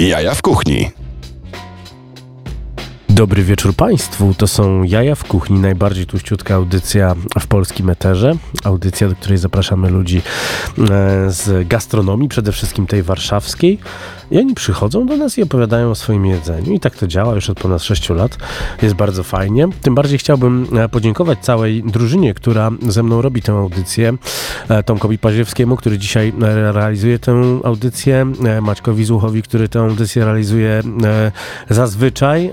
Jaja w kuchni. Dobry wieczór Państwu. To są Jaja w Kuchni, najbardziej tuściutka audycja w polskim eterze. Audycja, do której zapraszamy ludzi e, z gastronomii, przede wszystkim tej warszawskiej. I oni przychodzą do nas i opowiadają o swoim jedzeniu. I tak to działa już od ponad 6 lat. Jest bardzo fajnie. Tym bardziej chciałbym e, podziękować całej drużynie, która ze mną robi tę audycję. E, Tomkowi Paziewskiemu, który dzisiaj realizuje tę audycję. Maćkowi Zuchowi, który tę audycję realizuje zazwyczaj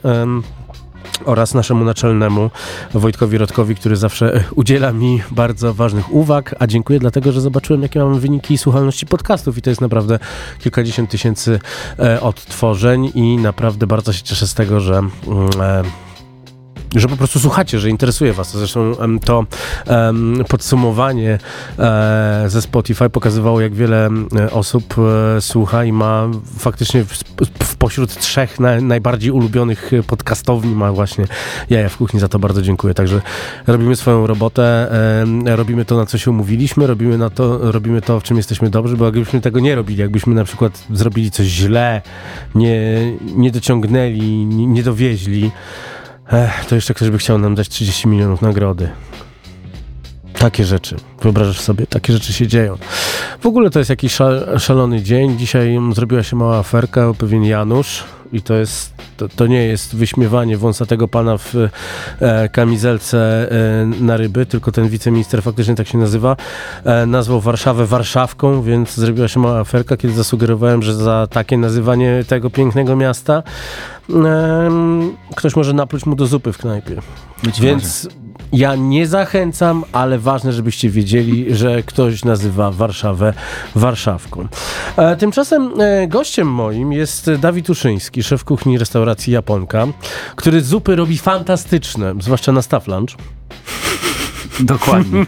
oraz naszemu naczelnemu Wojtkowi Rodkowi, który zawsze udziela mi bardzo ważnych uwag, a dziękuję dlatego, że zobaczyłem, jakie mamy wyniki słuchalności podcastów i to jest naprawdę kilkadziesiąt tysięcy e, odtworzeń i naprawdę bardzo się cieszę z tego, że mm, e, że po prostu słuchacie, że interesuje was. Zresztą to um, podsumowanie e, ze Spotify pokazywało, jak wiele osób e, słucha i ma faktycznie w, pośród trzech na, najbardziej ulubionych podcastowni ma właśnie Jaja w Kuchni. Za to bardzo dziękuję. Także robimy swoją robotę, e, robimy to, na co się umówiliśmy, robimy, na to, robimy to, w czym jesteśmy dobrzy, bo jakbyśmy tego nie robili, jakbyśmy na przykład zrobili coś źle, nie, nie dociągnęli, nie dowieźli, Ech, to jeszcze ktoś by chciał nam dać 30 milionów nagrody. Takie rzeczy. Wyobrażasz sobie, takie rzeczy się dzieją. W ogóle to jest jakiś szalony dzień. Dzisiaj zrobiła się mała aferka, o pewien Janusz i to jest, to, to, nie jest wyśmiewanie wąsatego pana w e, kamizelce e, na ryby, tylko ten wiceminister faktycznie tak się nazywa. E, nazwał Warszawę Warszawką, więc zrobiła się mała aferka, kiedy zasugerowałem, że za takie nazywanie tego pięknego miasta ktoś może napluć mu do zupy w knajpie. Być więc może. Ja nie zachęcam, ale ważne, żebyście wiedzieli, że ktoś nazywa Warszawę Warszawką. E, tymczasem e, gościem moim jest Dawid Uszyński, szef kuchni restauracji Japonka, który zupy robi fantastyczne, zwłaszcza na staff lunch. Dokładnie.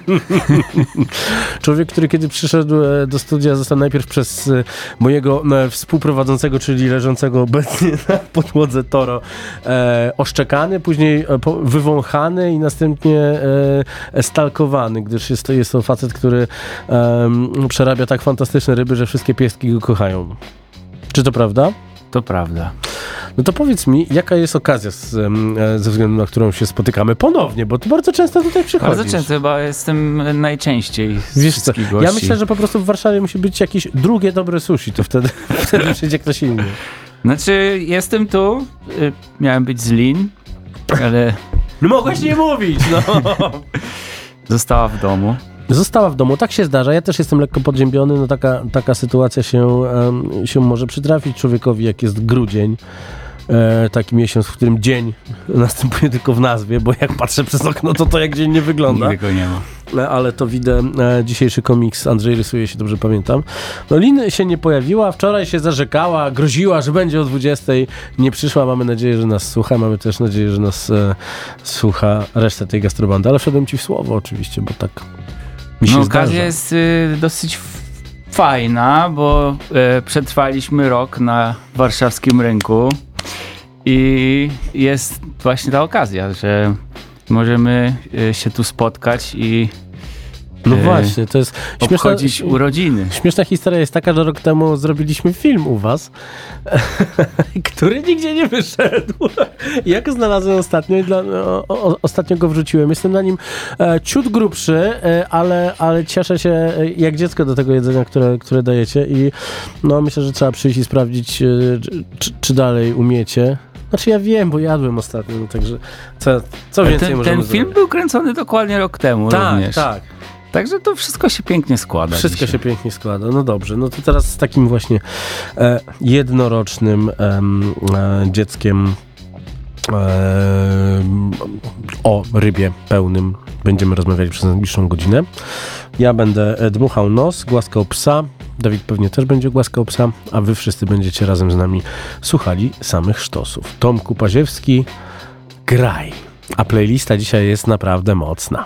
Człowiek, który kiedy przyszedł e, do studia, został najpierw przez e, mojego e, współprowadzącego, czyli leżącego obecnie na podłodze Toro, e, oszczekany, później wywąchany i następnie e, stalkowany, gdyż jest to, jest to facet, który e, przerabia tak fantastyczne ryby, że wszystkie pieski go kochają. Czy to prawda? To prawda. No to powiedz mi, jaka jest okazja z, e, ze względu na którą się spotykamy ponownie, bo ty bardzo często tutaj przychodzisz. Bardzo często, chyba jestem najczęściej z Wiesz co. Ja myślę, że po prostu w Warszawie musi być jakieś drugie dobre sushi, to wtedy, wtedy przyjdzie ktoś inny. Znaczy, jestem tu, y, miałem być z Lin, ale... No mogłeś nie mówić, no! Została w domu. Została w domu, tak się zdarza. Ja też jestem lekko podziębiony. No taka, taka sytuacja się, um, się może przytrafić człowiekowi, jak jest grudzień e, taki miesiąc, w którym dzień następuje tylko w nazwie, bo jak patrzę przez okno, to to jak dzień nie wygląda. Nigdy nie ma. E, ale to widzę, e, dzisiejszy komiks Andrzej rysuje, się dobrze pamiętam. No Lin się nie pojawiła, wczoraj się zarzekała, groziła, że będzie o 20. Nie przyszła, mamy nadzieję, że nas słucha, mamy też nadzieję, że nas e, słucha reszta tej gastrobandy, ale wszedłem ci w słowo oczywiście, bo tak mi się no, zdarza. okazja jest y, dosyć fajna, bo y, przetrwaliśmy rok na warszawskim rynku. I jest właśnie ta okazja, że możemy e, się tu spotkać i no właśnie, to jest obchodzić śmieszna, urodziny. Śmieszna historia jest taka, że rok temu zrobiliśmy film u was, który nigdzie nie wyszedł. Jak znalazłem ostatnio, dla, no, o, ostatnio go wrzuciłem. Jestem na nim e, ciut grubszy, e, ale, ale cieszę się e, jak dziecko do tego jedzenia, które, które dajecie i no myślę, że trzeba przyjść i sprawdzić, e, czy, czy dalej umiecie. Znaczy ja wiem, bo jadłem ostatnio, no także co, co więcej ten, możemy Ten film zrobić? był kręcony dokładnie rok temu tak, również. Tak, Także to wszystko się pięknie składa. Wszystko dzisiaj. się pięknie składa. No dobrze, no to teraz z takim właśnie e, jednorocznym e, dzieckiem e, o rybie pełnym będziemy rozmawiali przez najbliższą godzinę. Ja będę e, dmuchał nos, głaskał psa, Dawid pewnie też będzie głaskał psa, a wy wszyscy będziecie razem z nami słuchali samych sztosów. Tomku Paziewski, graj. A playlista dzisiaj jest naprawdę mocna.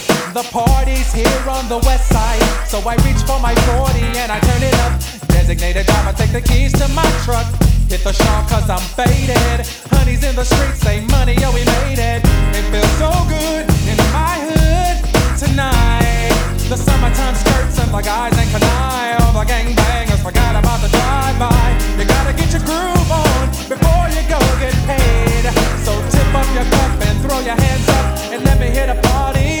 The party's here on the west side, so I reach for my 40 and I turn it up. Designated driver, take the keys to my truck. Hit the shop cause I'm faded. Honey's in the streets, say money, yo, we made it. It feels so good in my hood tonight. The summertime skirts and the guys ain't canine. All the gangbangers forgot about the drive-by. You gotta get your groove on before you go get paid. So tip up your cup and throw your hands up and let me hit the party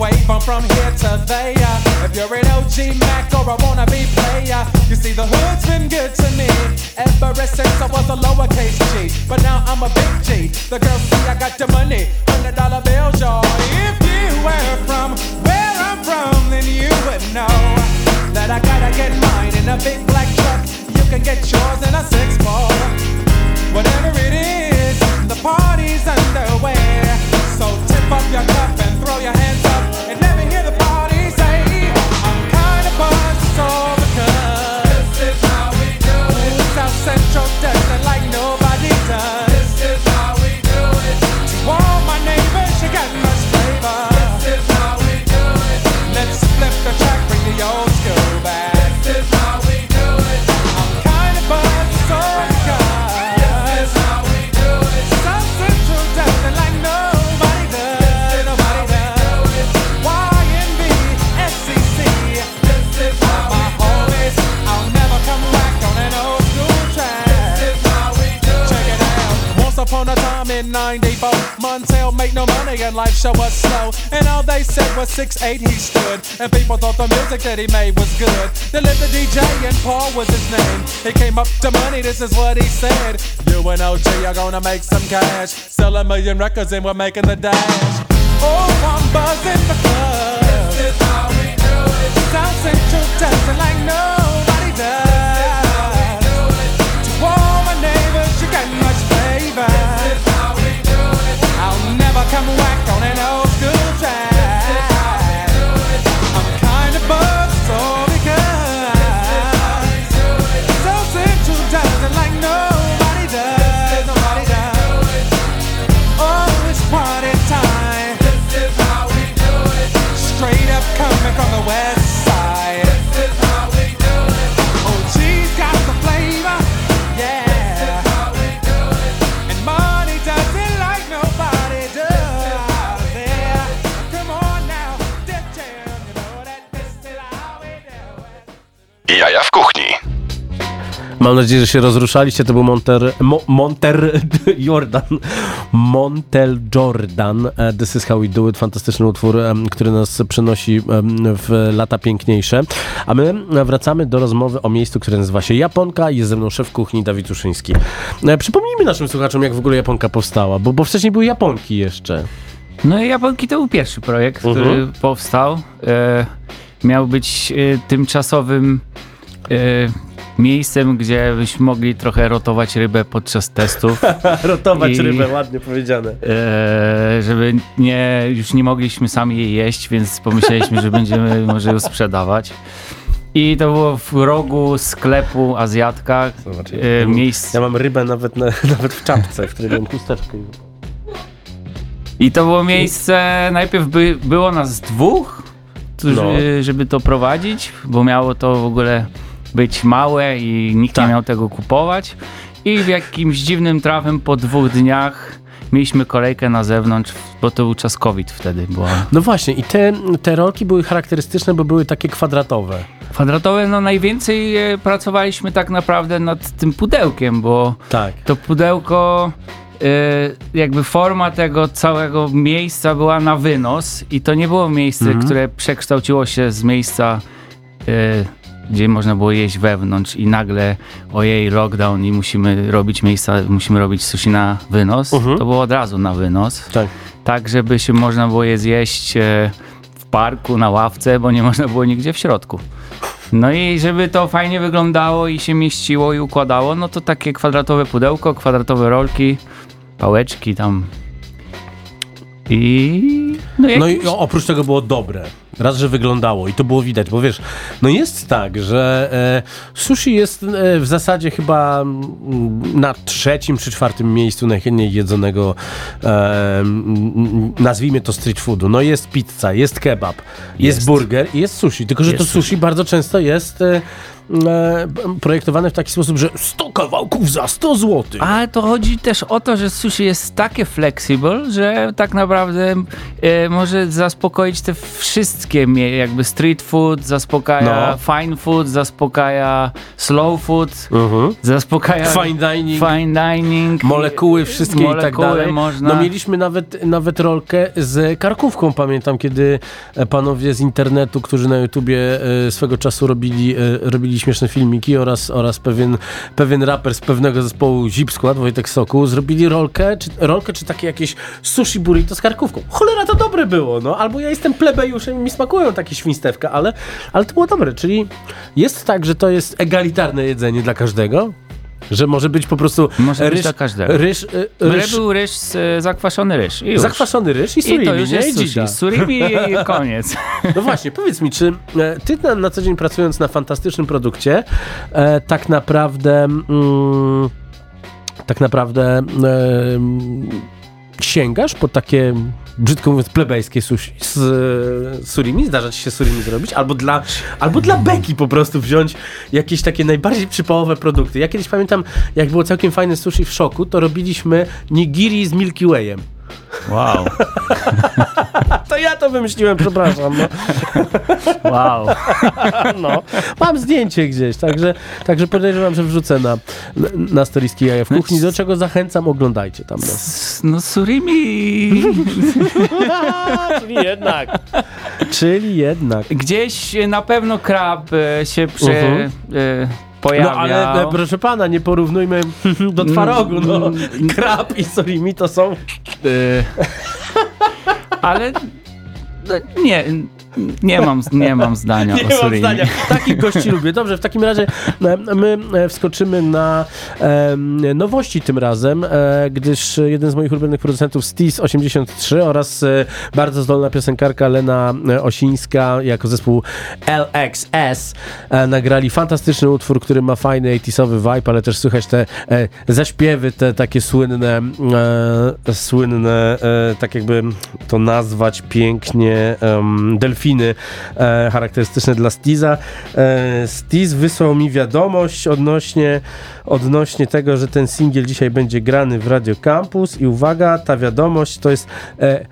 wave 'em from here to there. If you're an OG Mac or a wannabe player, you see the hood's been good to me ever since I was a lowercase G. But now I'm a big G. The girls see I got the money, hundred dollar bills, y'all. If you were from where I'm from, then you would know that I gotta get mine in a big black truck. You can get yours in a six ball. Whatever it is, the party's underway. So tip up your cup and throw your hands 94, Montel made no money and life show was slow. And all they said was 6'8 he stood. And people thought the music that he made was good. They lived the DJ and Paul was his name. He came up to money, this is what he said. You and OG are gonna make some cash. Sell a million records and we're making the dash. Oh, I'm buzzing because this is how we do it. South Central it like nobody Mam nadzieję, że się rozruszaliście. To był Monter, Mo, Monter Jordan. Montel Jordan. e, This is how we do it. Fantastyczny utwór, który nas przenosi w lata piękniejsze. A my wracamy do rozmowy o miejscu, które nazywa się Japonka. Jest ze mną szef kuchni Dawid Uszyński. E, Przypomnijmy naszym słuchaczom, jak w ogóle Japonka powstała, bo, bo wcześniej były Japonki jeszcze. No i Japonki to był pierwszy projekt, który Mhm. powstał. E, miał być e, tymczasowym e, miejscem, gdzie byśmy mogli trochę rotować rybę podczas testów. Rotować I- rybę, ładnie powiedziane. E, żeby nie, już nie mogliśmy sami jej jeść, więc pomyśleliśmy, że będziemy może ją sprzedawać. I to było w rogu sklepu Azjatka. Zobacz, E, miejsce. Ja mam rybę nawet, na, nawet w czapce, w której mam chusteczkę. I to było miejsce, najpierw by, było nas dwóch, No. żeby to prowadzić, bo miało to w ogóle być małe i nikt Tak. nie miał tego kupować. I w jakimś dziwnym trafem po dwóch dniach mieliśmy kolejkę na zewnątrz, bo to był czas COVID wtedy. Była. No właśnie, i te, te rolki były charakterystyczne, bo były takie kwadratowe. Kwadratowe, no najwięcej e, pracowaliśmy tak naprawdę nad tym pudełkiem, bo Tak. to pudełko, e, jakby forma tego całego miejsca była na wynos i to nie było miejsce, Mhm. które przekształciło się z miejsca, e, gdzie można było jeść wewnątrz i nagle ojej, lockdown i musimy robić miejsca, musimy robić sushi na wynos. Mhm. To było od razu na wynos. Tak. Tak, żeby się można było je zjeść e, w parku, na ławce, bo nie można było nigdzie w środku. No i żeby to fajnie wyglądało i się mieściło i układało, no to takie kwadratowe pudełko, kwadratowe rolki, pałeczki tam. I. No, no i oprócz tego było dobre. Raz, że wyglądało i to było widać, bo wiesz, no jest tak, że e, sushi jest e, w zasadzie chyba mm, na trzecim czy czwartym miejscu najchętniej jedzonego, e, m, nazwijmy to street foodu. No jest pizza, jest kebab, jest, jest burger i jest sushi, tylko że jest to sushi, sushi bardzo często jest E, projektowane w taki sposób, że 100 kawałków za 100 zł. Ale to chodzi też o to, że sushi jest takie flexible, że tak naprawdę e, może zaspokoić te wszystkie, jakby street food, zaspokaja no. fine food, zaspokaja slow food, mhm. zaspokaja fine dining, fine dining molekuły wszystkie molekuły i tak dalej. Można. No mieliśmy nawet, nawet rolkę z karkówką, pamiętam, kiedy panowie z internetu, którzy na YouTubie e, swego czasu robili, robili śmieszne filmiki oraz, oraz pewien, pewien raper z pewnego zespołu Zip Skład, Wojtek Soku, zrobili rolkę, czy, rolkę, czy takie jakieś sushi burrito z karkówką. Cholera, to dobre było, no. Albo ja jestem plebejuszem i mi smakują takie świństewka, ale, ale to było dobre, czyli jest tak, że to jest egalitarne jedzenie dla każdego, że może być po prostu może ryż, być dla każdego. Ryż, y, ryż, był ryż, z, zakwaszony ryż. I zakwaszony ryż i surimi, I to już jest sushi. Surimi i koniec. No właśnie, powiedz mi, czy e, ty na, na co dzień pracując na fantastycznym produkcie, e, tak naprawdę mm, tak naprawdę e, sięgasz po takie brzydko mówiąc, plebejskie sushi z, z surimi, zdarza ci się surimi zrobić, albo dla, albo dla beki po prostu wziąć jakieś takie najbardziej przypałowe produkty. Ja kiedyś pamiętam, jak było całkiem fajne sushi w szoku, to robiliśmy nigiri z Milky Wayem. Wow. to ja to wymyśliłem, przepraszam. No. Wow. no. Mam zdjęcie gdzieś, także, także podejrzewam, że wrzucę na, na storyski jaja w kuchni, do czego zachęcam, oglądajcie tam. No, no surimi. Czyli jednak. Czyli jednak. Gdzieś na pewno krab e, się prze... Uh -huh. y No ale e, proszę pana, nie porównujmy do twarogu, no. Mm. Krab i surimi to są... Y ale no, nie, nie mam, nie mam zdania nie o mam zdania. Takich gości lubię. Dobrze, w takim razie e, my e, wskoczymy na nowości tym razem, e, gdyż jeden z moich ulubionych producentów Stis 83 oraz e, bardzo zdolna piosenkarka Lena Osińska jako zespół LXS nagrali fantastyczny utwór, który ma fajny 80 vibe, ale też słychać te zaśpiewy, te takie słynne słynne, tak jakby to nazwać pięknie, delfiny delfiny e, charakterystyczne dla Stiza. E, wysłał mi wiadomość odnośnie, odnośnie tego, że ten singiel dzisiaj będzie grany w Radio Campus i uwaga, ta wiadomość to jest e,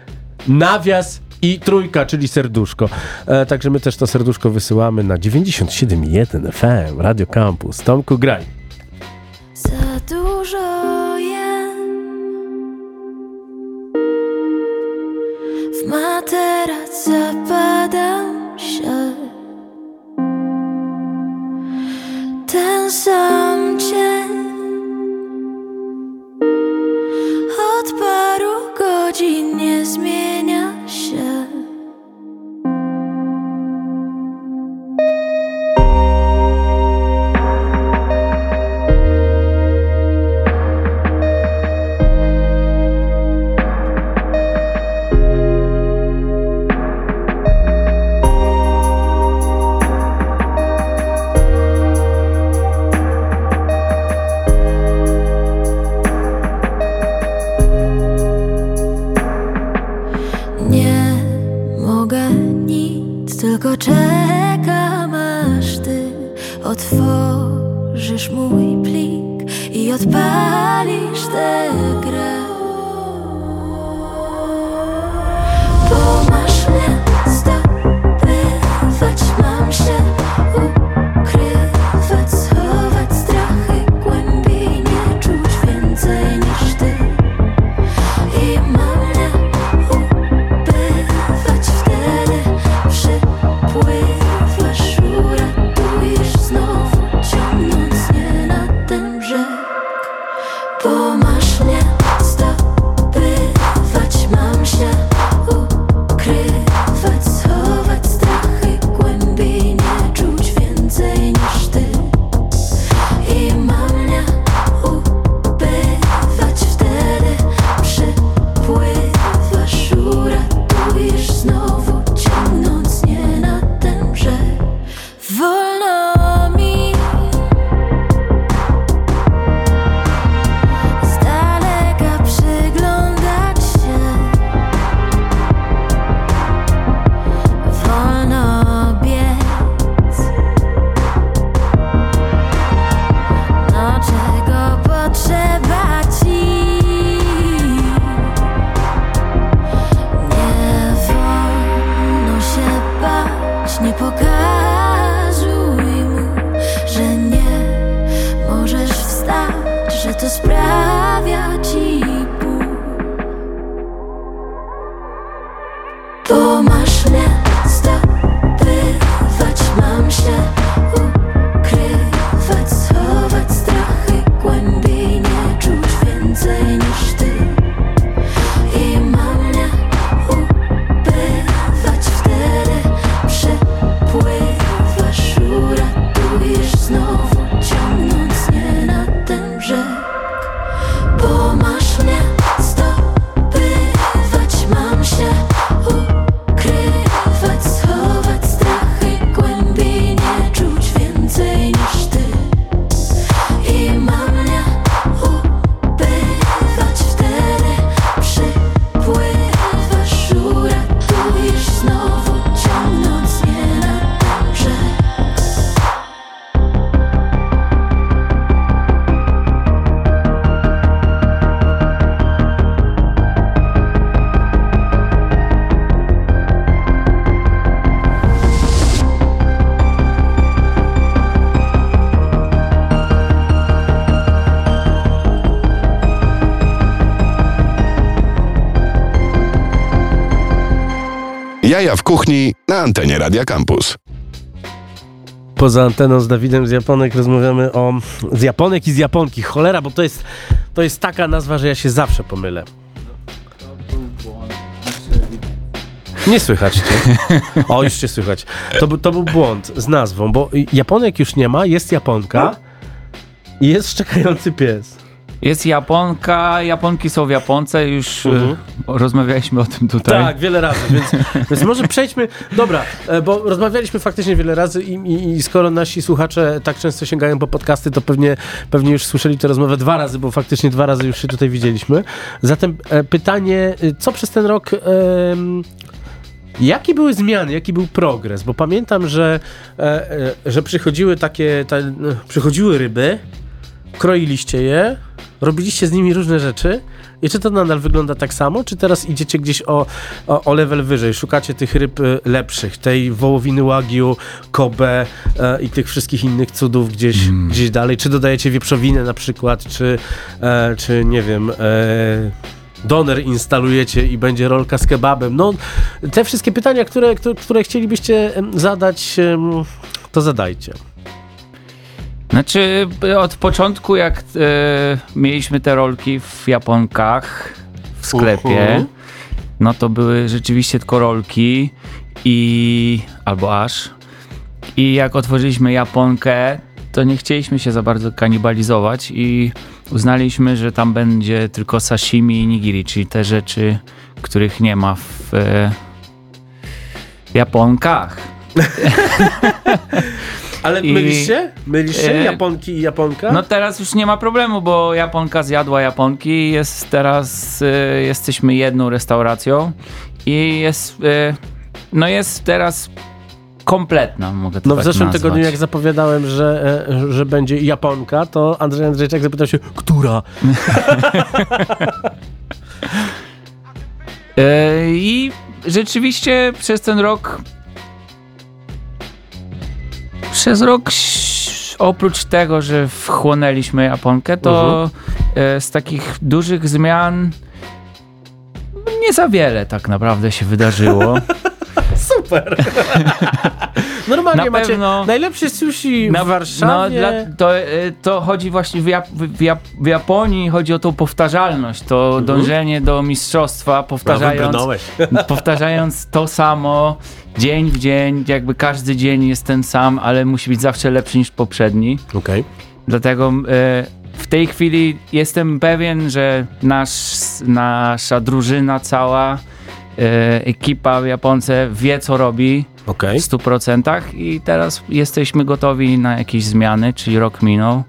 nawias i trójka, czyli serduszko. E, także my też to serduszko wysyłamy na 97.1 FM Radio Campus. Tomku, graj. Za dużo jem w materac ten sam cień Od Jaja w kuchni na antenie Radia Campus. Poza anteną z Dawidem z Japonek rozmawiamy o... z Japonek i z Japonki. Cholera, bo to jest, to jest taka nazwa, że ja się zawsze pomylę. Nie słychać cię. O, już cię słychać. To, to był błąd z nazwą, bo Japonek już nie ma, jest Japonka i jest szczekający pies. Jest Japonka, Japonki są w Japonce, już e, Mhm. rozmawialiśmy o tym tutaj. Tak, wiele razy, więc, więc może przejdźmy. Dobra, e, bo rozmawialiśmy faktycznie wiele razy i, i, i skoro nasi słuchacze tak często sięgają po podcasty, to pewnie, pewnie już słyszeli tę rozmowę dwa razy, bo faktycznie dwa razy już się tutaj widzieliśmy. Zatem e, pytanie, co przez ten rok. em, Jakie były zmiany, jaki był progres? Bo pamiętam, że, że przychodziły takie, ta, e, przychodziły ryby, kroiliście je, robiliście z nimi różne rzeczy. I czy to nadal wygląda tak samo, czy teraz idziecie gdzieś o, o, o level wyżej, szukacie tych ryb e, lepszych, tej wołowiny wagyu, kobe e, i tych wszystkich innych cudów gdzieś, gdzieś dalej, czy dodajecie wieprzowinę na przykład, czy, e, czy nie wiem, e, doner instalujecie i będzie rolka z kebabem. No, te wszystkie pytania, które, które, które chcielibyście zadać, to zadajcie. Znaczy, od początku, jak e, mieliśmy te rolki w Japonkach w sklepie, Mhm. no to były rzeczywiście tylko rolki i albo aż. I jak otworzyliśmy Japonkę, to nie chcieliśmy się za bardzo kanibalizować i uznaliśmy, że tam będzie tylko sashimi i nigiri, czyli te rzeczy, których nie ma w e, Japonkach. Ale I- mylisz się? Mylisz się? E, Japonki i Japonka? No teraz już nie ma problemu, bo Japonka zjadła Japonki i jest teraz, y, jesteśmy jedną restauracją i jest, y, no jest teraz kompletna, mogę to No w tak zeszłym nazwać. tygodniu, jak zapowiadałem, że, że będzie Japonka, to Andrzej Andrzejczak zapytał się, która? I rzeczywiście przez ten rok przez rok oprócz tego, że wchłonęliśmy Japonkę, to Mhm. e, z takich dużych zmian nie za wiele tak naprawdę się wydarzyło. Super! Normalnie Na macie pewno- najlepsze sushi Na- w Warszawie. No, dla, to, e, to chodzi właśnie w, Jap w, Jap w Japonii chodzi o tą powtarzalność, to dążenie do mistrzostwa, powtarzając, powtarzając to samo dzień w dzień, jakby każdy dzień jest ten sam, ale musi być zawsze lepszy niż poprzedni. Okej. Dlatego e, w tej chwili jestem pewien, że nasz, nasza drużyna cała, e, ekipa w Japonce wie co robi Okej. w 100% i teraz jesteśmy gotowi na jakieś zmiany, czyli rok minął.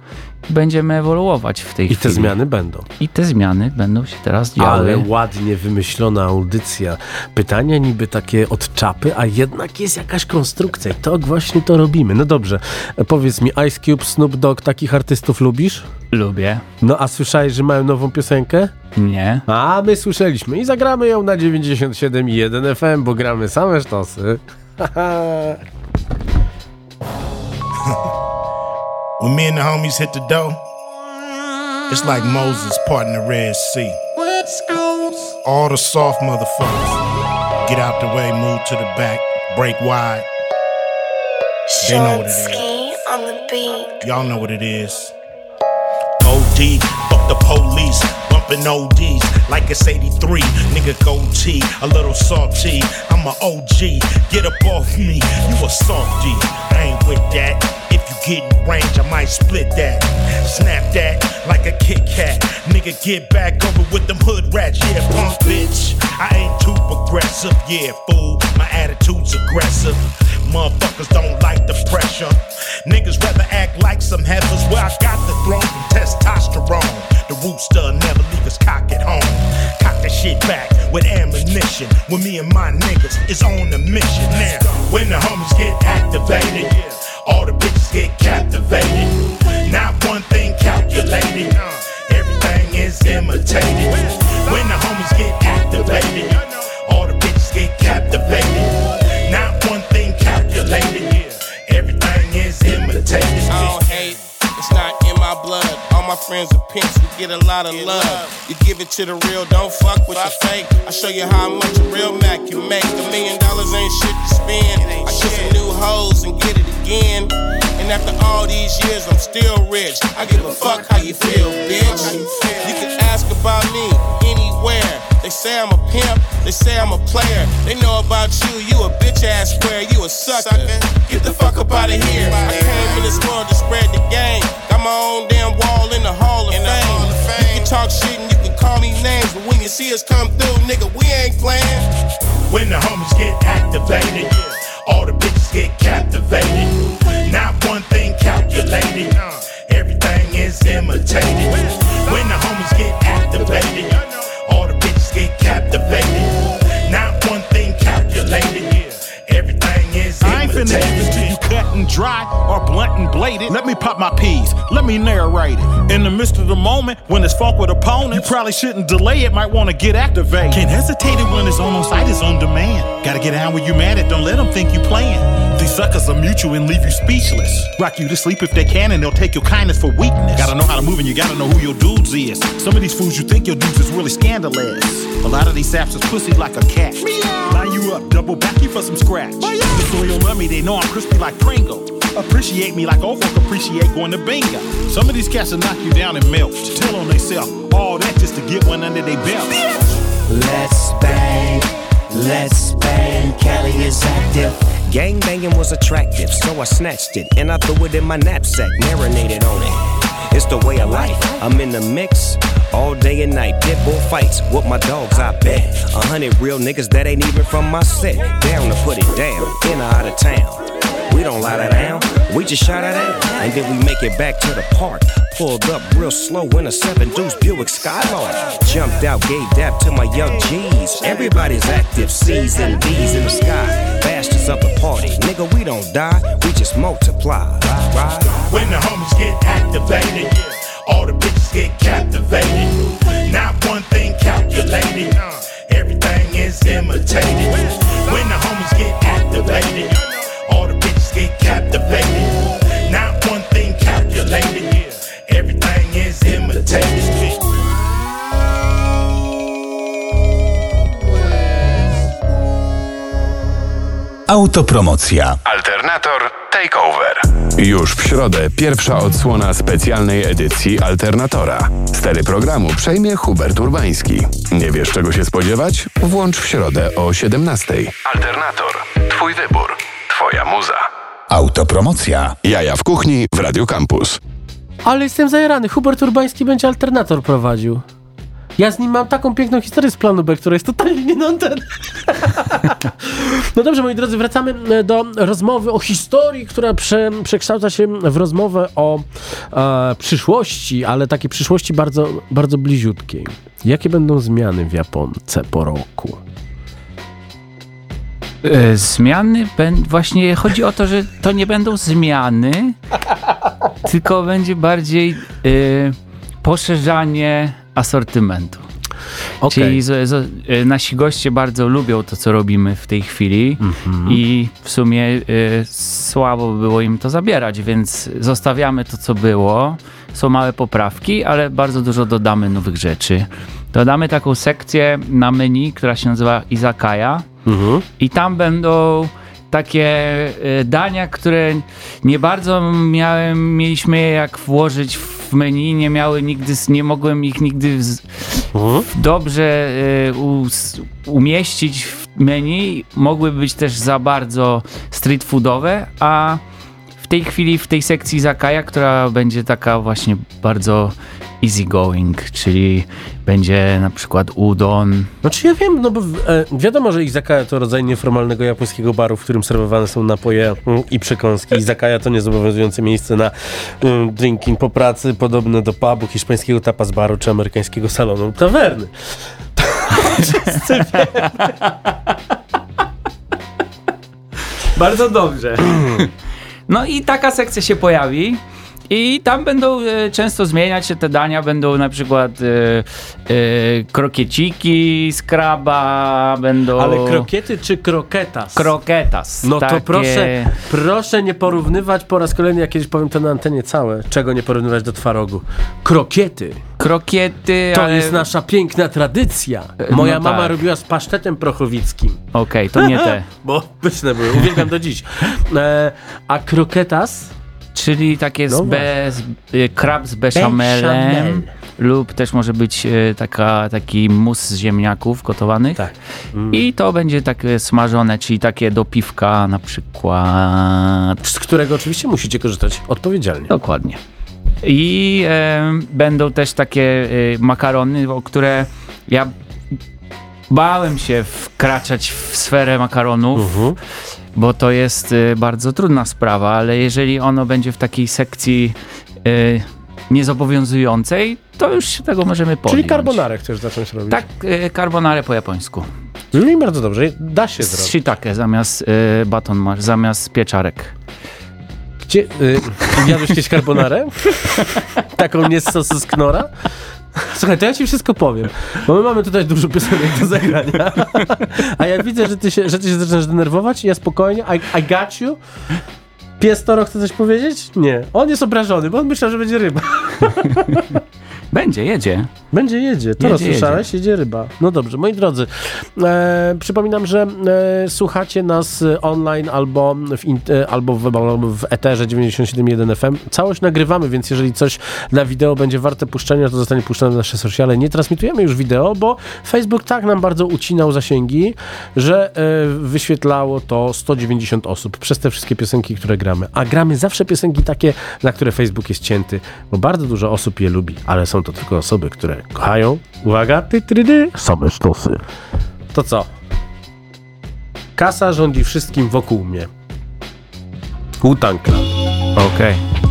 Będziemy ewoluować w tej I chwili. te zmiany będą. I te zmiany będą się teraz działy. Ale ładnie wymyślona audycja. Pytania niby takie od czapy, a jednak jest jakaś konstrukcja. I to właśnie to robimy. No dobrze, powiedz mi, Ice Cube, Snoop Dogg, takich artystów lubisz? Lubię. No a słyszałeś, że mają nową piosenkę? Nie. A my słyszeliśmy i zagramy ją na 97,1 FM, bo gramy same sztosy. When me and the homies hit the dough, It's like Moses parting the Red Sea. All the soft motherfuckers, get out the way, move to the back, break wide. They know what it is. On the beat. Y'all know what it is. OD, fuck the police, bumping ODs like it's 83. Nigga goatee, a little salty. I'm a OG, get up off me, you a softy. I ain't with that. If you get in range, I might split that. Snap that like a Kit Kat. Nigga, get back over with them hood rats, yeah, punk bitch. I ain't too progressive, yeah, fool. My attitude's aggressive. Motherfuckers don't like the pressure. Niggas rather act like some heifers where I got the throne from testosterone. The rooster never leave his cock at home. Cock that shit back with ammunition. When me and my niggas is on a mission. Now, when the homies get activated, all the bitches get captivated. Not one thing calculated. Everything is imitated. When the homies get activated, get captivated. Not one thing calculated. Everything is imitated. I don't hate, it's not in my blood. All my friends are pimps, we get a lot of love. You give it to the real, don't fuck with the fake. I show you how much a real Mac can make. A million dollars ain't shit to spend. I get some new hoes and get it again. And after all these years, I'm still rich. I give a fuck how you feel, bitch. You can ask about me anywhere. They say I'm a pimp, they say I'm a player. They know about you, you a bitch ass square, you a sucker. Get the fuck up out of here. I came in this world to spread the game. Got my own damn wall in the Hall of Fame. You can talk shit and you can call me names, but when you see us come through, nigga, we ain't playing. When the homies get activated, all the bitches get captivated. Not one thing calculated, uh, everything is imitated. When the homies get activated, you cut and dry or blunt and bladed. Let me pop my peas. Let me narrate it. In the midst of the moment, when it's funk with opponents, you probably shouldn't delay it. Might want to get activated. Can't hesitate it when it's on on site. It's on demand. Gotta get down when you mad at. Don't let them think you playing. These suckers are mutual and leave you speechless. Rock you to sleep if they can, and they'll take your kindness for weakness. Gotta know how to move, and you gotta know who your dudes is. Some of these fools you think your dudes is really scandalous. A lot of these saps is pussy like a cat. Line you up, double back you for some scratch. The soil love me, they know I'm crispy like Pringle. Appreciate me like old folk appreciate going to bingo. Some of these cats will knock you down and melt. Tell on they self all that just to get one under their belt. Let's bang, let's bang. Cali is active. Gang banging was attractive, so I snatched it and I threw it in my knapsack, marinated on it. It's the way of life. I'm in the mix all day and night. Pit bull fights with my dogs, I bet. A hundred real niggas that ain't even from my set. Down to put it down, in or out of town. We don't lie that down, we just shout it out. And then we make it back to the park. Pulled up real slow in a seven deuce Buick Skylark. Jumped out, gave dap to my young G's. Everybody's active, C's and D's in the sky. Bastards of the party, nigga, we don't die, we just multiply. Right? When the homies get activated, all the bitches get captivated. Not one thing calculated, everything is imitated. When the homies get activated, Autopromocja. Alternator Takeover. Już w środę pierwsza odsłona specjalnej edycji Alternatora. Stery programu przejmie Hubert Urbański. Nie wiesz czego się spodziewać? Włącz w środę o 17. Alternator. Twój wybór. Twoja muza. Autopromocja. Jaja w kuchni w Radio Campus. Ale jestem zajarany. Hubert Urbański będzie alternator prowadził. Ja z nim mam taką piękną historię z planu B, która jest totalnie nie antenę. No dobrze, moi drodzy, wracamy e, do rozmowy o historii, która prze, przekształca się w rozmowę o e, przyszłości, ale takiej przyszłości bardzo, bardzo bliziutkiej. Jakie będą zmiany w Japonce po roku? E, Zmiany, właśnie chodzi o to, że to nie będą zmiany, tylko będzie bardziej e, poszerzanie asortymentu. Okej. Czyli z, z, y, nasi goście bardzo lubią to, co robimy w tej chwili Mhm. i w sumie y, słabo by było im to zabierać, więc zostawiamy to, co było. Są małe poprawki, ale bardzo dużo dodamy nowych rzeczy. Dodamy taką sekcję na menu, która się nazywa Izakaya Mhm. i tam będą takie y, dania, które nie bardzo miałem, mieliśmy je jak włożyć w menu, nie miały nigdy, nie mogłem ich nigdy z, Mhm. dobrze y, us- umieścić w menu. Mogły być też za bardzo street foodowe, a w tej chwili w tej sekcji Zakaja, która będzie taka właśnie bardzo easy going, czyli będzie na przykład udon, Znaczy ja wiem, no bo e, wiadomo, że izakaya to rodzaj nieformalnego japońskiego baru, w którym serwowane są napoje mm, i przekąski. Izakaya to niezobowiązujące miejsce na mm, drinking po pracy, podobne do pubu, hiszpańskiego tapas baru czy amerykańskiego salonu lub tawerny. Bardzo dobrze. No i taka sekcja się pojawi. I tam będą e, często zmieniać się te dania, będą na przykład e, e, krokieciki z kraba, będą... Ale krokiety czy kroketas? Kroketas. No to takie- proszę, proszę nie porównywać po raz kolejny, jak kiedyś powiem to na antenie całe, czego nie porównywać do twarogu. Krokiety. Krokiety, To ale... jest nasza piękna tradycja. Moja no mama tak. robiła z pasztetem prochowickim. Okej, to nie te. Bo pyszne były, uwielbiam do dziś. E, a kroketas? Czyli takie z No be, z, y, krab z beszamelem Bechamel. lub też może być y, taka, taki mus z ziemniaków gotowanych. Tak. I to będzie takie smażone, czyli takie do piwka na przykład. Z którego oczywiście musicie korzystać odpowiedzialnie. Dokładnie. I e, będą też takie makarony, o które ja bałem się wkraczać w sferę makaronów, Mhm. Bo to jest e, bardzo trudna sprawa, ale jeżeli ono będzie w takiej sekcji e, niezobowiązującej, to już się tego możemy podjąć. Czyli carbonarę chcesz zacząć robić? Tak, e, carbonare po japońsku. No i bardzo dobrze, da się Z zrobić. shiitake zamiast baton masz, zamiast pieczarek. Gdzie, y, jadłeś kiedyś carbonarę? Taką nie z sosu z knora? Słuchaj, to ja ci wszystko powiem, bo my mamy tutaj dużo piosenek do zagrania, a ja widzę, że ty się, że ty się zaczynasz denerwować i ja spokojnie, I, I got you. Pies Toro chce coś powiedzieć? Nie. On jest obrażony, bo on myślał, że będzie ryba. Będzie, jedzie. Będzie jedzie. To Jedzie, słyszałeś? Jedzie ryba. No dobrze, moi drodzy. E, przypominam, że e, słuchacie nas online albo w, in, e, albo w, albo w eterze 97.1 FM. Całość nagrywamy, więc jeżeli coś na wideo będzie warte puszczenia, to zostanie puszczone na nasze sociale. Nie transmitujemy już wideo, bo Facebook tak nam bardzo ucinał zasięgi, że e, wyświetlało to 190 osób przez te wszystkie piosenki, które gramy. A gramy zawsze piosenki takie, na które Facebook jest cięty, bo bardzo dużo osób je lubi, ale są to tylko osoby, które kochają, uwaga, ty, ty, ty, same sztosy. To co? Kasa rządzi wszystkim wokół mnie. Wu-Tang. Okej. Cash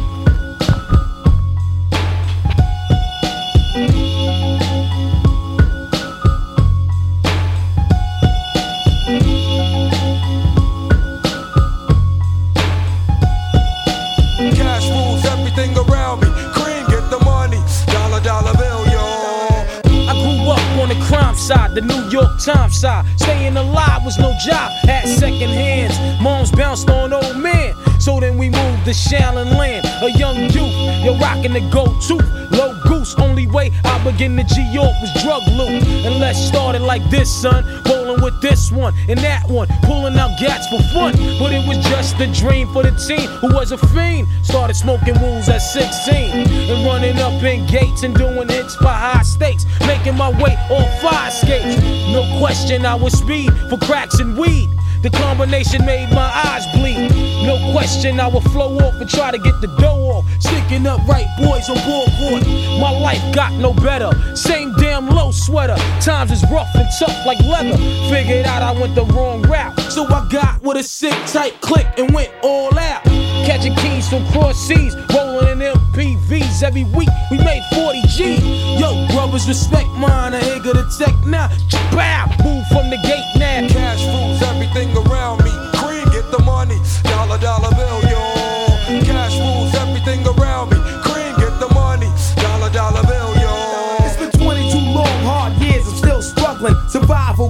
the New York Times side. Staying alive was no job, had second hands. Moms bounced on old men. So then we moved to Shallon Land, a young youth. You're rocking the gold tooth, low goose. Only way I begin to G York was drug loot. And let's start it like this, son. Rolling with this one and that one, pulling out gats for fun. But it was just a dream for the teen who was a fiend. Started smoking wools at 16 and running up in gates and doing hits for high stakes. Making my way on fire skates. No question, I was speed for cracks and weed. The combination made my eyes bleed. No question, I would flow off and try to get the dough off. Sticking up right boys on board court. My life got no better. Same damn low sweater. Times is rough and tough like leather. Figured out I went the wrong route. So I got with a sick tight click and went all out. Catching keys from cross seas, rolling in MPVs every week. We made 40 G. Yo, brothers, respect mine. I ain't gonna tech now. Bow, move from the gate now. Cash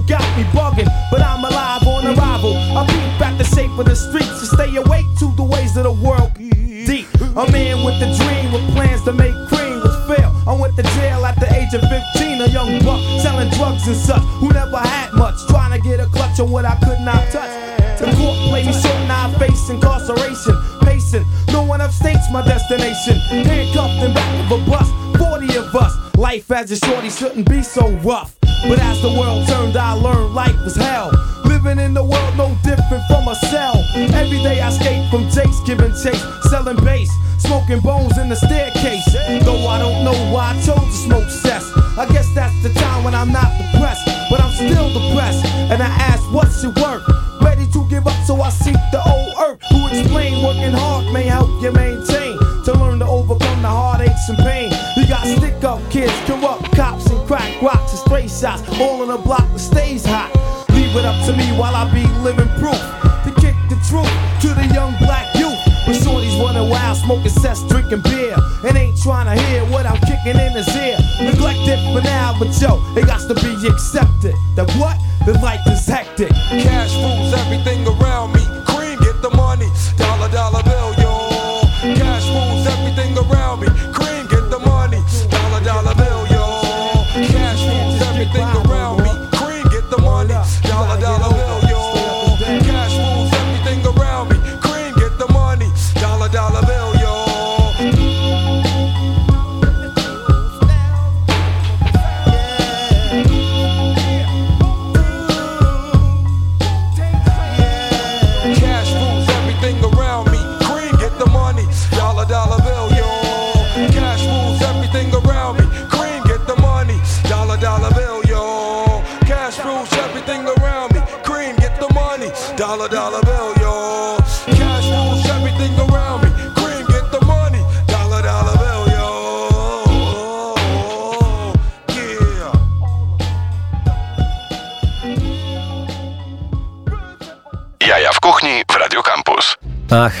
got me bugging, but I'm alive on arrival. I peep at the shape of the streets to stay awake to the ways of the world. Deep, a man with a dream with plans to make cream was fail. I went to jail at the age of 15, a young buck selling drugs and such, who never had much, trying to get a clutch on what I could not touch. The court played me short, now I face incarceration, pacing. No one upstates my destination. Handcuffed in back of a bus, 40 of us. Life as a shorty shouldn't be so rough. But as the world turned, I learned life was hell. Living in the world no different from a cell. Every day I escape from Jake's giving chase, selling bass, smoking bones in the staircase. Though I don't know why I chose to smoke cess. I guess that's the time when I'm not depressed, but I'm still depressed. And I ask, what's your work? Ready to give up, so I seek the old earth. Who explain working hard may help you maintain to learn to overcome the heartaches and pain. Up kids, corrupt cops, and crack rocks and stray shots, all in a block that stays hot. Leave it up to me while I be living proof to kick the truth to the young black youth. When shorties running wild, smoking cess, drinking beer, and ain't trying to hear what I'm kicking in his ear. Neglected for now, but yo, it got to be accepted. That what? The life is hectic. Cash rules everything around me.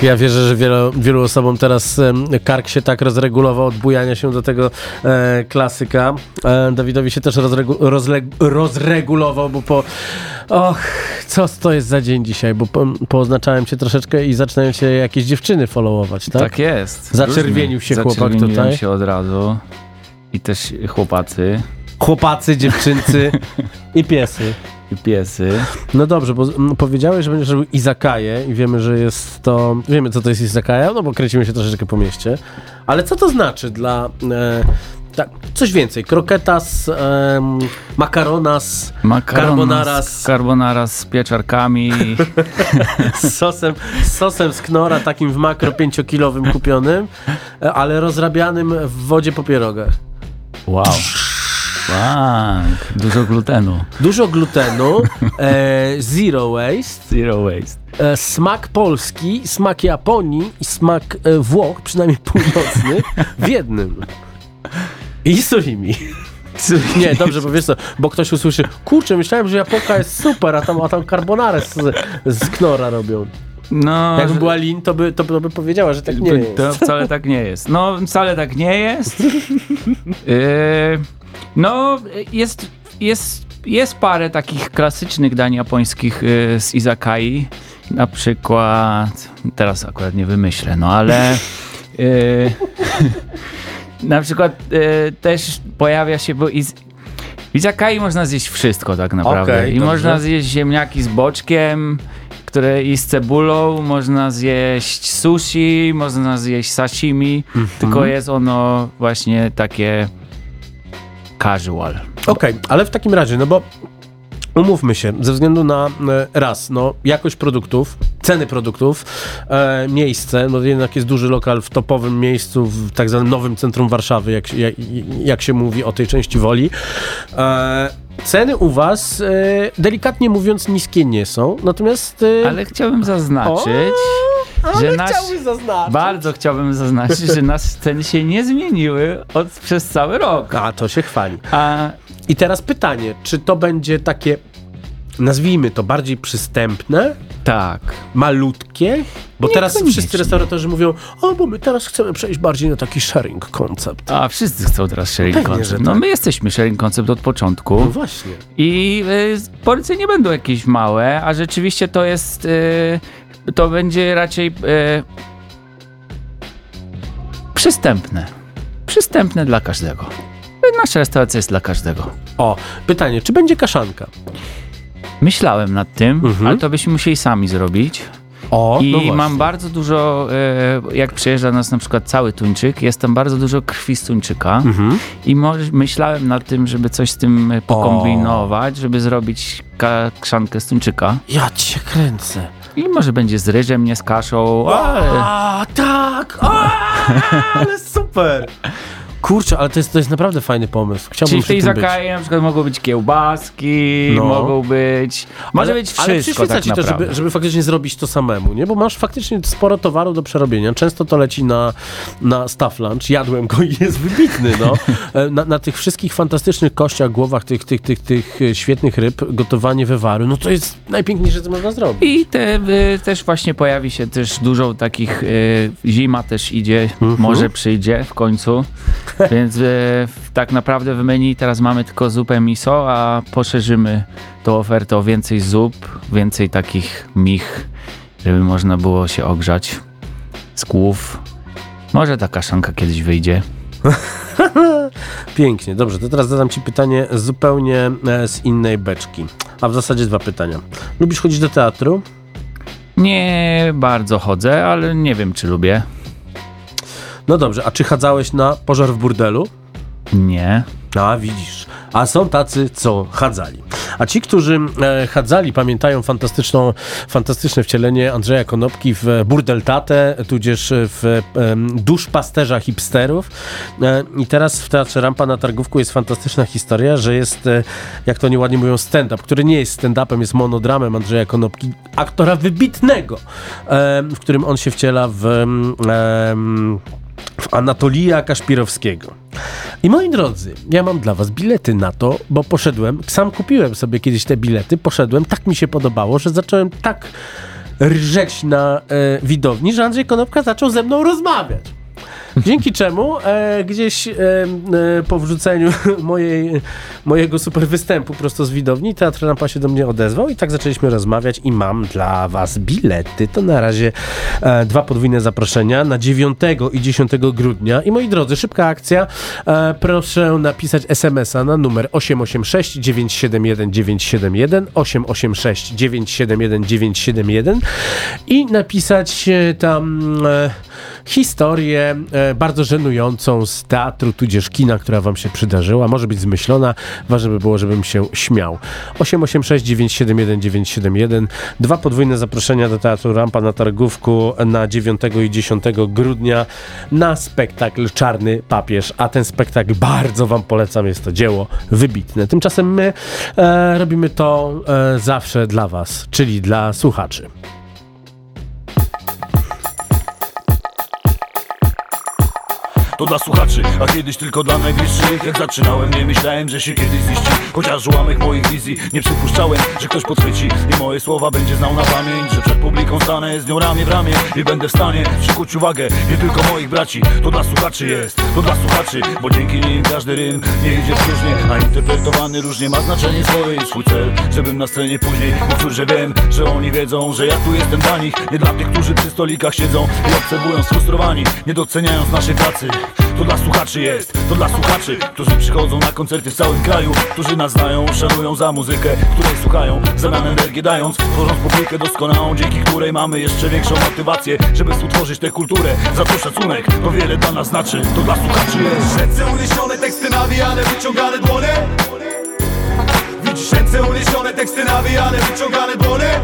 Ja wierzę, że wielu, wielu osobom teraz kark się tak rozregulował od bujania się do tego e, klasyka. E, Dawidowi się też rozregu, rozle, rozregulował, bo po... Och, co to jest za dzień dzisiaj? Bo po, pooznaczałem się troszeczkę i zaczynają się jakieś dziewczyny followować, tak? Tak jest. Zaczerwienił się chłopak tutaj. się od razu. I też chłopacy. Chłopacy, dziewczyncy i piesy. I piesy. No dobrze, bo powiedziałeś, że będziesz robił izakaję i wiemy, że jest to... Wiemy, co to jest izakaja, no bo kręcimy się troszeczkę po mieście. Ale co to znaczy dla... E, tak, coś więcej. Kroketas, em, makaronas, carbonaras Carbonara z pieczarkami. z sosem, z sosem z knora, takim w makro pięciokilowym kupionym, e, ale rozrabianym w wodzie po pierogach. Wow. Tak, dużo glutenu. Dużo glutenu, e, zero waste, Zero waste. e, smak polski, smak Japonii i smak e, Włoch, przynajmniej północny, w jednym. I surimi. Nie, dobrze, bo wiesz co, bo ktoś usłyszy, kurczę, myślałem, że Japonka jest super, a tam, a tam carbonarę z, z knora robią. No, Jakby była Lin, to by, to by, to by powiedziała, że tak nie jest. To wcale tak nie jest. No, wcale tak nie jest. Yy, no, jest, jest, jest parę takich klasycznych dań japońskich yy, z izakai. Na przykład, teraz akurat nie wymyślę, no ale yy, na przykład yy, też pojawia się, bo iz, w izakai można zjeść wszystko tak naprawdę. Okej, I dobrze. można zjeść ziemniaki z boczkiem, które i z cebulą, można zjeść sushi, można zjeść sashimi, Mhm. tylko jest ono właśnie takie casual. Okej, ale w takim razie, no bo umówmy się, ze względu na e, raz, no jakość produktów, ceny produktów, e, miejsce, no jednak jest duży lokal w topowym miejscu, w tak zwanym nowym centrum Warszawy, jak, jak, jak się mówi o tej części Woli. E, ceny u was, e, delikatnie mówiąc, niskie nie są, natomiast... E, Ale chciałbym zaznaczyć, ale że nasz, chciałbym zaznaczyć. bardzo chciałbym zaznaczyć, że nasze ceny się nie zmieniły od, przez cały rok. A, to się chwali. A I teraz pytanie, czy to będzie takie, nazwijmy to, bardziej przystępne, tak, malutkie? Bo teraz Niekoniecznie. wszyscy restauratorzy mówią, o, bo my teraz chcemy przejść bardziej na taki sharing koncept. a wszyscy chcą teraz sharing Pewnie, concept. że No tak. my jesteśmy sharing concept od początku. No właśnie. I y, porcje nie będą jakieś małe, a rzeczywiście to jest. Y, to będzie raczej y, przystępne. Przystępne dla każdego. nasza restauracja jest dla każdego. O, pytanie, czy będzie kaszanka? Myślałem nad tym, ale to byśmy musieli sami zrobić. Mhm. O, I no mam bardzo dużo, e, jak przyjeżdża nas na przykład cały tuńczyk, jest tam bardzo dużo krwi z tuńczyka Mhm. i może, myślałem nad tym, żeby coś z tym e, pokombinować, żeby zrobić ka- krzankę z tuńczyka. Ja cię kręcę. I może będzie z ryżem, nie z kaszą, ale... A, tak! A, ale super! Kurczę, ale to jest, to jest naprawdę fajny pomysł. Chciałbym Czyli w tej zakaje na przykład mogą być kiełbaski, No. mogą być... Może ale, być ale wszystko przyświeca tak ci to, żeby, żeby faktycznie zrobić to samemu, nie? Bo masz faktycznie sporo towaru do przerobienia. Często to leci na, na staff lunch. Jadłem go i jest wybitny, no. E, Na, na tych wszystkich fantastycznych kościach, głowach tych, tych, tych, tych e, świetnych ryb, gotowanie wywaru, no to jest najpiękniejsze, co można zrobić. I te, y, też właśnie pojawi się też dużo takich, y, zima też idzie, Mhm. może przyjdzie w końcu, więc w- tak naprawdę w menu teraz mamy tylko zupę miso, a poszerzymy tą ofertę o więcej zup, więcej takich mich, żeby można było się ogrzać z głów. Może ta kaszanka kiedyś wyjdzie. Pięknie, dobrze, to teraz zadam ci pytanie zupełnie e, z innej beczki. A w zasadzie dwa pytania. Lubisz chodzić do teatru? Nie bardzo chodzę, ale nie wiem czy lubię. No dobrze, a czy chadzałeś na pożar w burdelu? Nie. A widzisz. A są tacy, co chadzali. A ci, którzy e, chadzali, pamiętają fantastyczną, fantastyczne wcielenie Andrzeja Konopki w Burdel Tate, tudzież w e, duszpasterza hipsterów. E, I teraz w Teatrze Rampa na Targówku jest fantastyczna historia, że jest, e, jak to nieładnie mówią, stand-up, który nie jest stand-upem, jest monodramem Andrzeja Konopki, aktora wybitnego, e, w którym on się wciela w... w Anatolija Kaszpirowskiego. I moi drodzy, ja mam dla was bilety na to, bo poszedłem, sam kupiłem sobie kiedyś te bilety, poszedłem, tak mi się podobało, że zacząłem tak rżeć na e, widowni, że Andrzej Konopka zaczął ze mną rozmawiać. Dzięki czemu e, gdzieś e, e, po wrzuceniu mojej, mojego super występu prosto z widowni, Teatr Rampa się do mnie odezwał i tak zaczęliśmy rozmawiać i mam dla was bilety. To na razie e, dwa podwójne zaproszenia na 9 i 10 grudnia. I moi drodzy, szybka akcja. E, proszę napisać SMS-a na numer 886 971 971 886 971 971 i napisać e, tam historię e, bardzo żenującą z teatru, tudzież kina, która wam się przydarzyła. Może być zmyślona, ważne by było, żebym się śmiał. 886 971 971 Dwa podwójne zaproszenia do Teatru Rampa na Targówku na 9 i 10 grudnia na spektakl Czarny Papież, a ten spektakl bardzo wam polecam, jest to dzieło wybitne. Tymczasem my e, robimy to e, zawsze dla was, czyli dla słuchaczy. To dla słuchaczy, a kiedyś tylko dla najbliższych. Jak zaczynałem, nie myślałem, że się kiedyś ziści. Chociaż ułamek moich wizji Nie przypuszczałem, że ktoś podchwyci. I moje słowa będzie znał na pamięć Że przed publiką stanę z nią ramię w ramię I będę w stanie przykuć uwagę. Nie tylko moich braci To dla słuchaczy jest, to dla słuchaczy Bo dzięki nim każdy rym nie idzie w próżnię A interpretowany różnie ma znaczenie swoje. I swój cel Żebym na scenie później mówił, że wiem Że oni wiedzą, że ja tu jestem dla nich. Nie dla tych, którzy przy stolikach siedzą I obserwują sfrustrowani Nie doceniając naszej pracy to dla słuchaczy jest, to dla słuchaczy Którzy przychodzą na koncerty w całym kraju Którzy nas znają, szanują za muzykę Której słuchają, w zamian energię dając Tworząc publikę doskonałą, dzięki której mamy jeszcze większą motywację Żeby współtworzyć tę kulturę. Za to szacunek, to wiele dla nas znaczy To dla słuchaczy jest. Ręce uniesione, teksty nawijane, wyciągane dłonie Widzisz ręce uniesione, teksty nawijane, wyciągane dłonie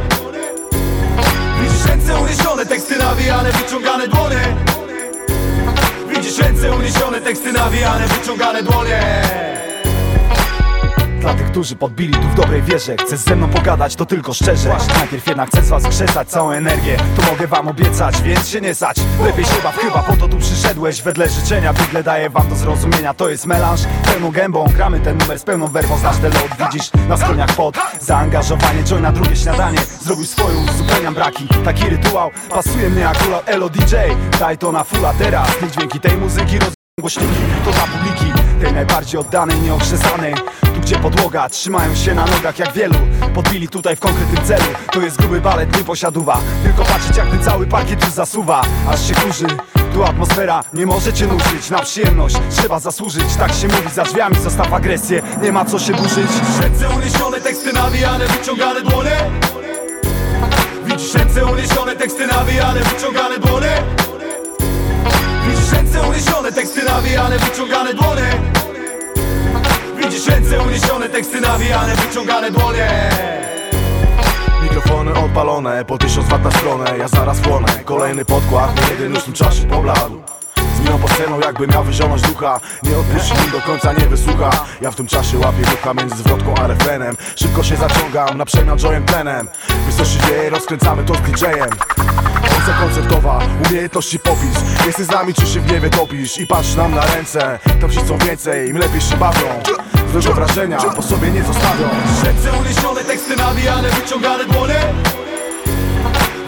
Widzisz ręce uniesione, teksty nawijane, wyciągane dłonie Widzisz ręce uniesione, teksty nawijane, wyciągane dłonie Dla tych, którzy podbili tu w dobrej wierze. Chcesz ze mną pogadać, to tylko szczerze. Najpierw jednak chcę z was krzesać całą energię. To mogę wam obiecać, więc się nie sać. Lepiej się baw, chyba po to tu przyszedłeś. Wedle życzenia Bigle daję wam do zrozumienia. To jest melanż, pełną gębą. Gramy ten numer z pełną werwą. Znasz ten lot, widzisz na skroniach pod Zaangażowanie, join na drugie śniadanie. Zrobił swoją, uzupełniam braki. Taki rytuał, pasuje mnie kula Elo DJ, daj to na fulla teraz Niech dźwięki tej muzyki. Roz... Głośniki to dla publiki Tej najbardziej oddanej, nieokrzesanej Tu gdzie podłoga, trzymają się na nogach jak wielu. Podbili tutaj w konkretnym celu. To jest gruby balet, nie posiaduwa. Tylko patrzeć jak ten cały parkiet już zasuwa. Aż się kurzy, Tu atmosfera nie może cię nużyć Na przyjemność trzeba zasłużyć. Tak się mówi, za drzwiami zostaw agresję. Nie ma co się burzyć. Ręce uniesione, teksty nawijane, wyciągane dłonie Widzisz ręce uniesione, teksty nawijane, wyciągane dłonie ręce uniesione, teksty nawijane, wyciągane dłonie. Widzisz ręce uniesione, teksty nawijane, wyciągane dłonie. Mikrofony odpalone, po tysiąc wat na stronę Ja zaraz płonę, kolejny podkład Nie jeden już w tym czasie pobladł. Z miną poceną jakby miał wyzionąć ducha. Nie odpuści do końca, nie wysłucha. Ja w tym czasie łapię ducha między zwrotką a refrenem. Szybko się zaciągam, na przemian jojem tlenem się dzieje, rozkręcamy to z DJ-em Konca koncertowa, umiejętności popis Jesteś z nami, czy się w gniewie topisz. I patrz nam na ręce, ci chcą więcej Im lepiej się bawią, złego wrażenia po sobie nie zostawią. Ręce uniesione, teksty nawijane, wyciągane dłonie.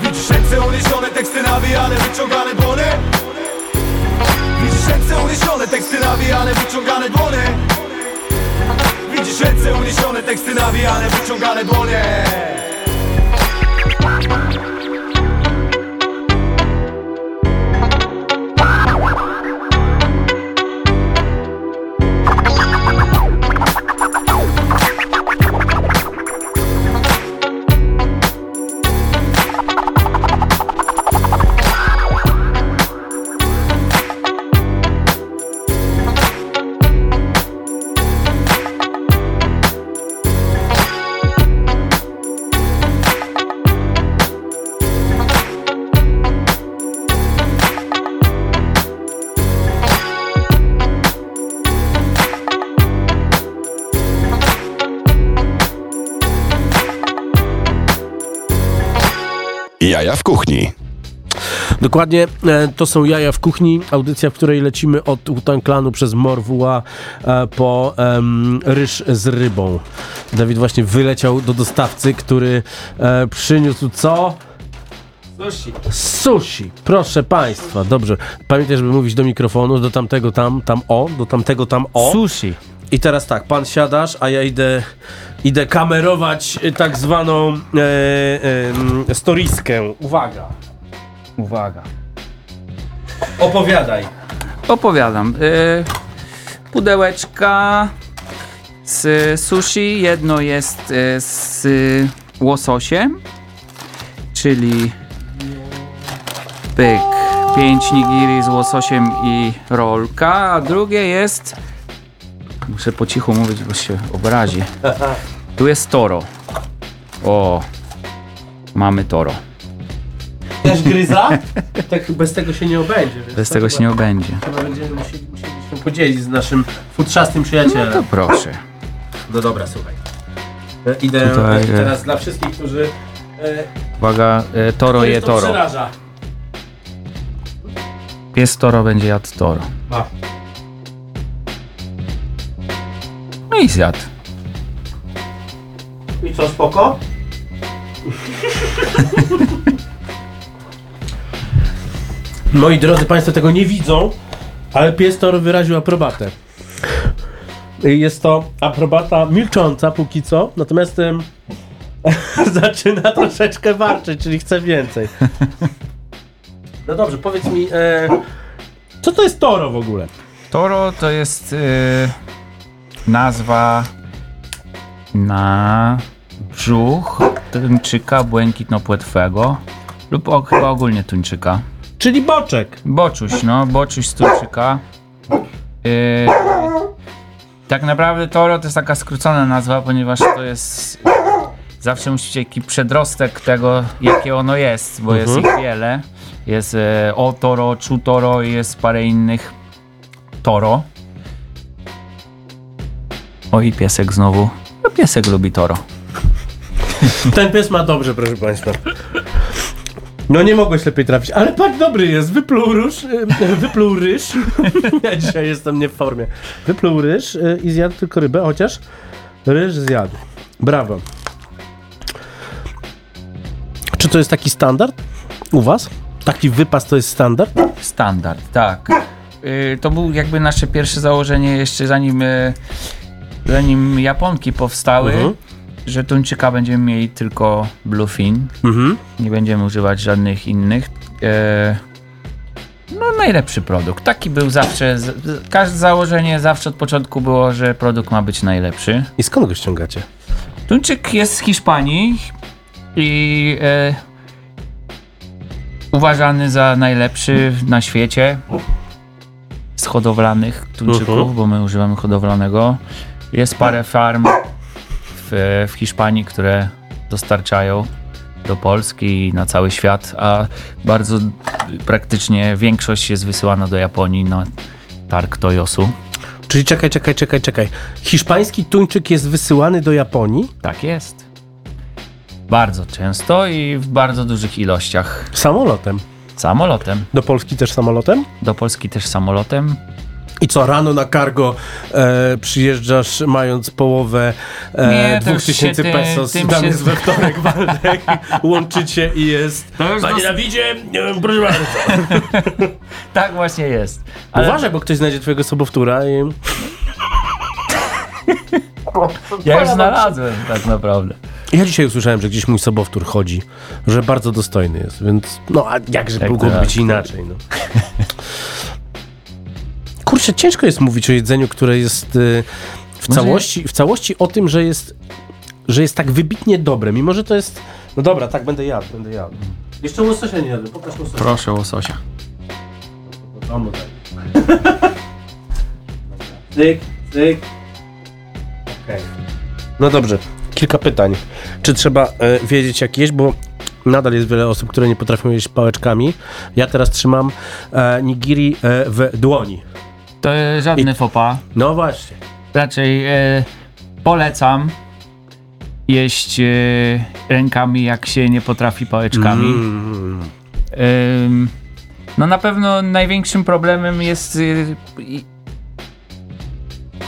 Widzisz ręce uniesione, teksty nawijane, wyciągane dłonie. Widzisz ręce uniesione, teksty nawijane, wyciągane dłonie. Widzisz ręce uniesione, teksty nawijane, wyciągane dłonie Dokładnie, e, to są Jaja w kuchni, audycja, w której lecimy od Utan Klanu przez Morwła e, po em, ryż z rybą. Dawid właśnie wyleciał do dostawcy, który e, przyniósł co? Sushi. Sushi, proszę państwa, dobrze. Pamiętaj, żeby mówić do mikrofonu, do tamtego tam, tam o, do tamtego tam o. Sushi. I teraz tak, pan siadasz, a ja idę, idę kamerować y, tak zwaną e, e, storiskę. Uwaga. Uwaga. Opowiadaj. Opowiadam. Y, pudełeczka z sushi. Jedno jest y, z łososiem, czyli pyk, 5 nigiri z łososiem i rolka, a drugie jest muszę po cichu mówić, bo się obrazi. Tu jest toro. O, mamy toro. Też gryza? tak bez tego się nie obędzie. Wiesz, Bez tego się nie obędzie. Chyba będziemy musieli, musieliśmy podzielić z naszym futrzastym przyjacielem. No to proszę. No dobra, słuchaj. E, Idę Tutaj, e, e, teraz dla wszystkich, którzy... E, Uwaga, e, toro których je to toro. przeraża. Pies toro będzie jadł toro. A. No i zjadł. I co, spoko? Moi drodzy Państwo tego nie widzą, ale pies Tor wyraził aprobatę. Jest to aprobata milcząca póki co, natomiast em, zaczyna troszeczkę warczyć, czyli chce więcej. No dobrze, powiedz mi, e, co to jest Toro w ogóle? Toro to jest y, nazwa na brzuch tuńczyka błękitno-płetwego lub chyba ogólnie tuńczyka. Czyli boczek. Boczuś, no, boczuś z tuńczyka. Y, tak naprawdę Toro to jest taka skrócona nazwa, ponieważ to jest zawsze musicie jaki przedrostek tego, jakie ono jest, bo jest Mhm. ich wiele. Jest e, O Toro, Chu Toro i jest parę innych Toro. O i piesek znowu. No, piesek lubi Toro. Ten pies ma dobrze, proszę Państwa. No nie mogłeś lepiej trafić, ale tak dobry jest. Wypluł ryż, e, wypluł ryż. Ja dzisiaj jestem nie w formie. Wypluł ryż e, i zjadł tylko rybę, chociaż ryż zjadł. Brawo. Czy to jest taki standard u Was? Taki wypas to jest standard? Standard, tak. Y, to był jakby nasze pierwsze założenie jeszcze zanim, y, zanim Japonki powstały, Mhm. że tuńczyka będziemy mieli tylko bluefin. Mhm. Nie będziemy używać żadnych innych. E, No najlepszy produkt. Taki był zawsze, każde założenie zawsze od początku było, że produkt ma być najlepszy. I skąd go ściągacie? Tuńczyk jest z Hiszpanii i e, uważany za najlepszy na świecie z hodowlanych tuńczyków, Mhm. bo my używamy hodowlanego. Jest parę farm w, w Hiszpanii, które dostarczają do Polski i na cały świat, a bardzo praktycznie większość jest wysyłana do Japonii na targ Toyosu. Czyli czekaj, czekaj, czekaj, czekaj. Hiszpański tuńczyk jest wysyłany do Japonii? Tak jest. Bardzo często i w bardzo dużych ilościach. Samolotem. Samolotem. Do Polski też samolotem? Do Polski też samolotem. I co, rano na cargo e, przyjeżdżasz mając połowę e, Nie, to już 2000 się ty- pesos, tym tam jest we wtorek, Waldek, łączycie i jest... To już Panie dos- Dawidzie, nie wiem, proszę bardzo. Tak właśnie jest. Uważaj, bo ktoś znajdzie twojego sobowtóra i... Ja już znalazłem tak naprawdę. Ja dzisiaj usłyszałem, że gdzieś mój sobowtór chodzi, że bardzo dostojny jest, więc no a jakże Tak, mogłoby tak. być inaczej, no. Kurczę, ciężko jest mówić o jedzeniu, które jest y, w Może- całości, w całości o tym, że jest, że jest tak wybitnie dobre, mimo że to jest... No dobra, tak, będę jadł, będę jadł. Jeszcze łososia nie jadłem, pokaż łososia. Proszę łososia. No, no tak. Cyk, cyk. Okej. No dobrze, kilka pytań. Czy trzeba e, wiedzieć jak jeść, bo nadal jest wiele osób, które nie potrafią jeść pałeczkami. Ja teraz trzymam e, nigiri e, w dłoni. To e, żadny fopa. No właśnie. Raczej e, polecam jeść e, rękami, jak się nie potrafi pałeczkami. Mm. No na pewno największym problemem jest i-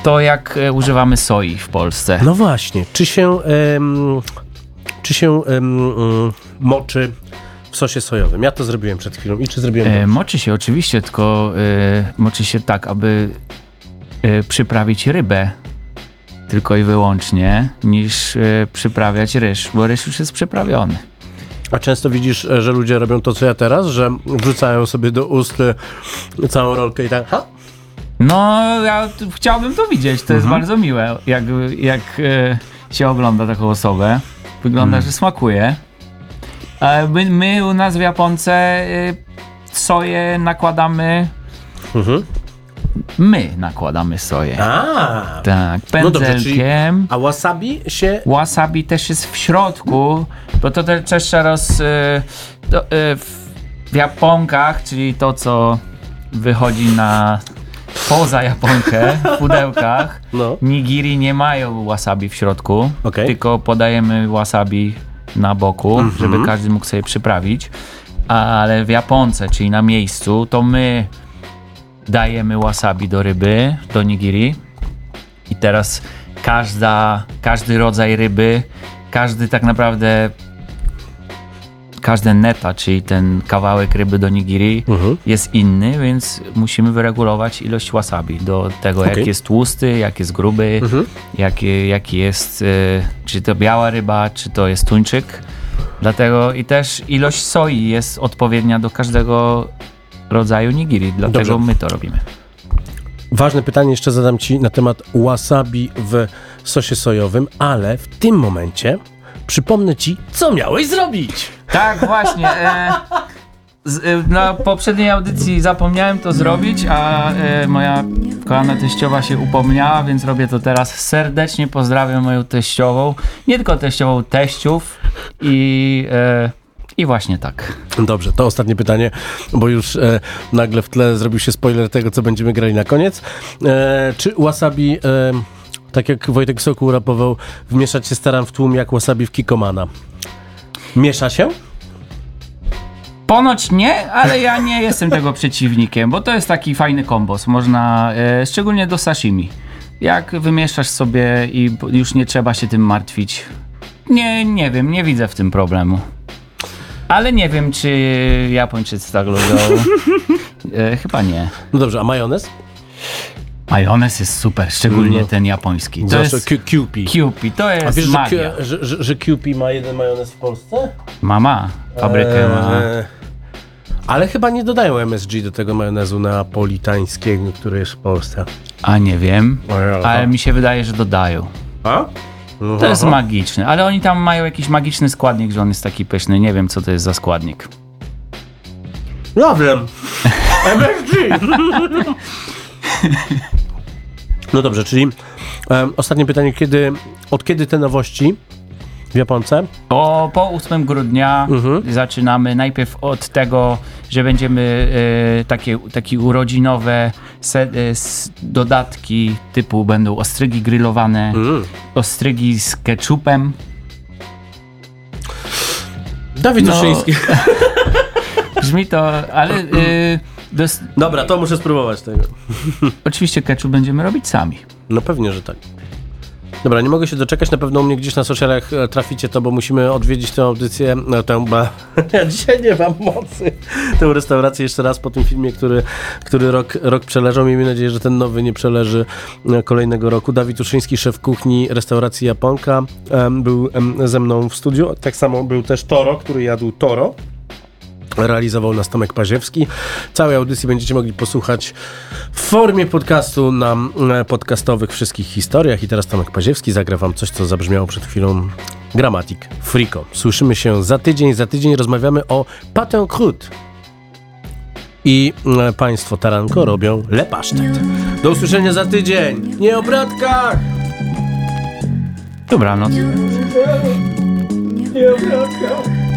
to, jak e, używamy soi w Polsce. No właśnie, czy się, czy się mm, moczy w sosie sojowym? Ja to zrobiłem przed chwilą i czy zrobiłem E, moczy się oczywiście, tylko e, moczy się tak, aby e, przyprawić rybę tylko i wyłącznie, niż e, przyprawiać ryż, bo ryż już jest przyprawiony. A często widzisz, e, że ludzie robią to, co ja teraz, że wrzucają sobie do ust e, całą rolkę i tak, ha? No, ja chciałbym to widzieć, to jest Mhm. bardzo miłe, jak, jak e, się ogląda taką osobę. Wygląda, Mm. że smakuje. E, my, my u nas w Japonce e, soję nakładamy, Mhm. my nakładamy soję. A, Tak, No dobrze, czyli- pędzelkiem. a wasabi się... Wasabi też jest w środku, bo to te- też trzeba roz... y, y, w, japonkach, czyli to, co wychodzi na poza japonkę, w pudełkach, No. nigiri nie mają wasabi w środku, Okej. tylko podajemy wasabi na boku, Mhm. żeby każdy mógł sobie przyprawić. Ale w Japonce, czyli na miejscu, to my dajemy wasabi do ryby, do nigiri. I teraz każda, każdy rodzaj ryby, każdy tak naprawdę każde neta, czyli ten kawałek ryby do nigiri Mhm. jest inny, więc musimy wyregulować ilość wasabi do tego, Okej. jak jest tłusty, jak jest gruby, Mhm. jaki, jaki jest, y, czy to biała ryba, czy to jest tuńczyk. Dlatego i też ilość soi jest odpowiednia do każdego rodzaju nigiri, dlatego Dobrze. my to robimy. Ważne pytanie jeszcze zadam Ci na temat wasabi w sosie sojowym, ale w tym momencie przypomnę Ci, co miałeś zrobić. Tak, właśnie. E, z, e, na poprzedniej audycji zapomniałem to zrobić, a e, moja kochana teściowa się upomniała, więc robię to teraz. Serdecznie pozdrawiam moją teściową. Nie tylko teściową, teściów i, e, i właśnie tak. Dobrze, to ostatnie pytanie, bo już e, nagle w tle zrobił się spoiler tego, co będziemy grali na koniec. E, czy wasabi, e, tak jak Wojtek Sokół rapował, wmieszać się staram w tłum jak wasabi w Kikomana? Miesza się? Ponoć nie, ale ja nie jestem tego przeciwnikiem, bo to jest taki fajny kombos. Można, e, szczególnie do sashimi. Jak wymieszasz sobie i już nie trzeba się tym martwić. Nie, nie wiem, nie widzę w tym problemu. Ale nie wiem, czy Japończycy tak lubią. E, chyba nie. No dobrze, a majonez? Majonez jest super, szczególnie No. ten japoński. To jest Kewpie. Kewpie, to A jest wiesz, że, magia. Q- że, że, że Kewpie ma jeden majonez w Polsce? Mama, fabrykę ma. Eee, Ale chyba nie dodają MSG do tego majonezu neapolitańskiego, który jest w Polsce. A nie wiem, Ojej, ale aha. mi się wydaje, że dodają. A? To jest Aha. magiczne, ale oni tam mają jakiś magiczny składnik, że on jest taki pyszny. Nie wiem, co to jest za składnik. Ja wiem. MSG. No dobrze, czyli em, ostatnie pytanie, kiedy, od kiedy te nowości w Japonce? O, po 8 grudnia zaczynamy najpierw od tego, że będziemy e, takie, takie urodzinowe se, e, s, dodatki typu będą ostrygi grillowane, ostrygi z ketchupem. Dawid No. Brzmi to, ale... E, dos- Dobra, to muszę spróbować tego. Oczywiście ketchup będziemy robić sami. No pewnie, że tak. Dobra, nie mogę się doczekać, na pewno u mnie gdzieś na socialach e, traficie to, bo musimy odwiedzić tę audycję, no tę, ba, ja dzisiaj nie mam mocy, tę restaurację jeszcze raz po tym filmie, który, który rok, rok przeleżał. Miejmy nadzieję, że ten nowy nie przeleży e, kolejnego roku. Dawid Uszyński, szef kuchni restauracji Japonka, był ze mną w studiu. Tak samo był też Toro, który jadł Toro. Realizował nas Tomek Paziewski. Całej audycji będziecie mogli posłuchać w formie podcastu na e, podcastowych wszystkich historiach. I teraz Tomek Paziewski zagra wam coś, co zabrzmiało przed chwilą. Gramatik, Frico. Słyszymy się za tydzień. Za tydzień rozmawiamy o patin croûte. I e, państwo taranko robią lepasztet. Do usłyszenia za tydzień. Nie o bratkach! Dobranoc. Nie o bratkach!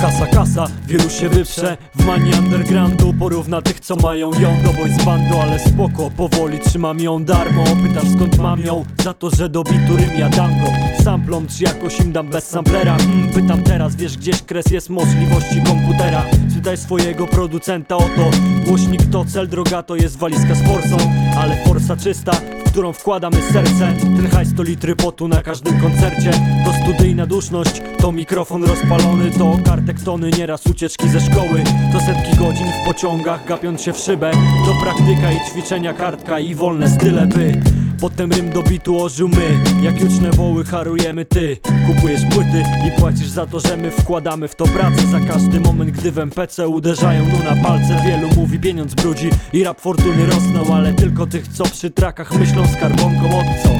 Kasa, kasa, wielu się wyprze. W manii undergroundu porówna tych co mają ją. Do boys bandu, ale spoko, powoli trzymam ją. Darmo Pytasz skąd mam ją? Za to, że do bitu ja dam go. Samplom czy jakoś im dam bez samplera. Hmm, Pytam teraz, wiesz gdzieś kres jest możliwości komputera Spytaj swojego producenta o to Głośnik to cel, droga to jest walizka z forsą Ale forsa czysta, w którą wkładamy serce. Ten hajs to litry potu na każdym koncercie To studyjna duszność, to mikrofon rozpalony To kartek tony, nieraz ucieczki ze szkoły To setki godzin w pociągach, gapiąc się w szybę To praktyka i ćwiczenia kartka i wolne style by Potem rym do bitu ożył my. Jak juczne woły harujemy ty Kupujesz płyty i płacisz za to, że my wkładamy w to pracę. Za każdy moment, gdy w MPC uderzają nu na palce Wielu mówi pieniądz brudzi i rap fortuny rosną Ale tylko tych, co przy trakach myślą skarbonką od co?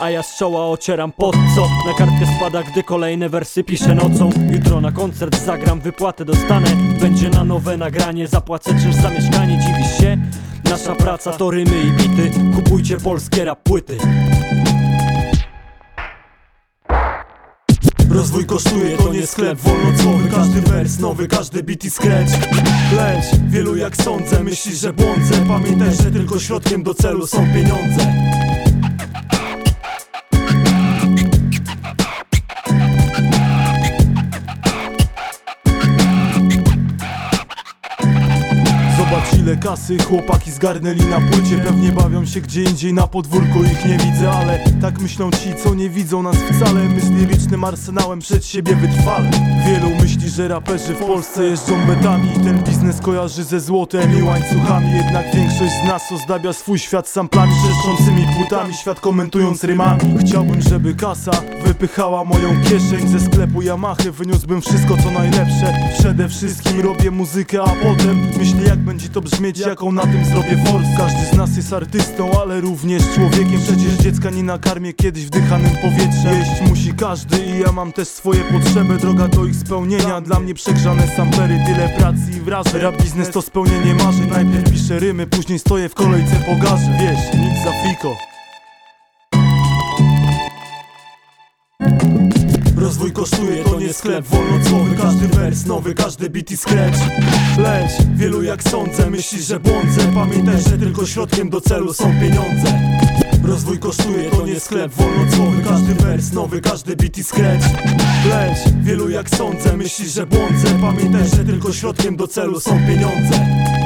A ja z czoła ocieram pod co? Na kartkę spada, gdy kolejne wersy piszę nocą. Jutro na koncert zagram, wypłatę dostanę. Będzie na nowe nagranie, zapłacę czymś za mieszkanie Dziwisz się? Nasza praca to rymy i bity. Kupujcie polskie rap płyty Rozwój kosztuje, to nie sklep wolnocłowy. Każdy wers nowy, każdy beat i scratch Lecz wielu jak sądzę myśli, że błądzę. Pamiętaj, że tylko środkiem do celu są pieniądze Ile kasy chłopaki zgarnęli na płycie. Pewnie bawią się gdzie indziej na podwórku Ich nie widzę, ale tak myślą ci, co nie widzą nas wcale. My z lirycznym arsenałem przed siebie wytrwale Wielu myśli, że raperzy w Polsce jeżdżą betami. I ten biznes kojarzy ze złotem i łańcuchami. Jednak większość z nas ozdabia swój świat samplami Trzeszczącymi płytami, świat komentując rymami. Chciałbym, żeby kasa wypychała moją kieszeń. Ze sklepu Yamahy wyniósłbym wszystko co najlepsze. Przede wszystkim robię muzykę, a potem myślę jak będzie to brzmieć, jaką na tym zrobię force Każdy z nas jest artystą, ale również człowiekiem. Przecież dziecka nie nakarmię kiedyś wdychanym powietrzem Jeść musi każdy i ja mam też swoje potrzeby. Droga do ich spełnienia, dla mnie przegrzane sampery. Tyle pracy i wrażeń. Rap biznes to spełnienie marzeń. Najpierw piszę rymy, później stoję w kolejce po Wiesz, nic za fiko Rozwój kosztuje, to nie sklep wolnocłowy. Każdy wers nowy, każdy beat i scratch Lecz wielu jak sądzę myśli, że błądzę. Pamiętaj, że tylko środkiem do celu są pieniądze. Rozwój kosztuje, to nie sklep wolnocłowy. Każdy wers nowy, każdy beat i scratch Lecz wielu jak sądzę myśli, że błądzę. Pamiętaj, że tylko środkiem do celu są pieniądze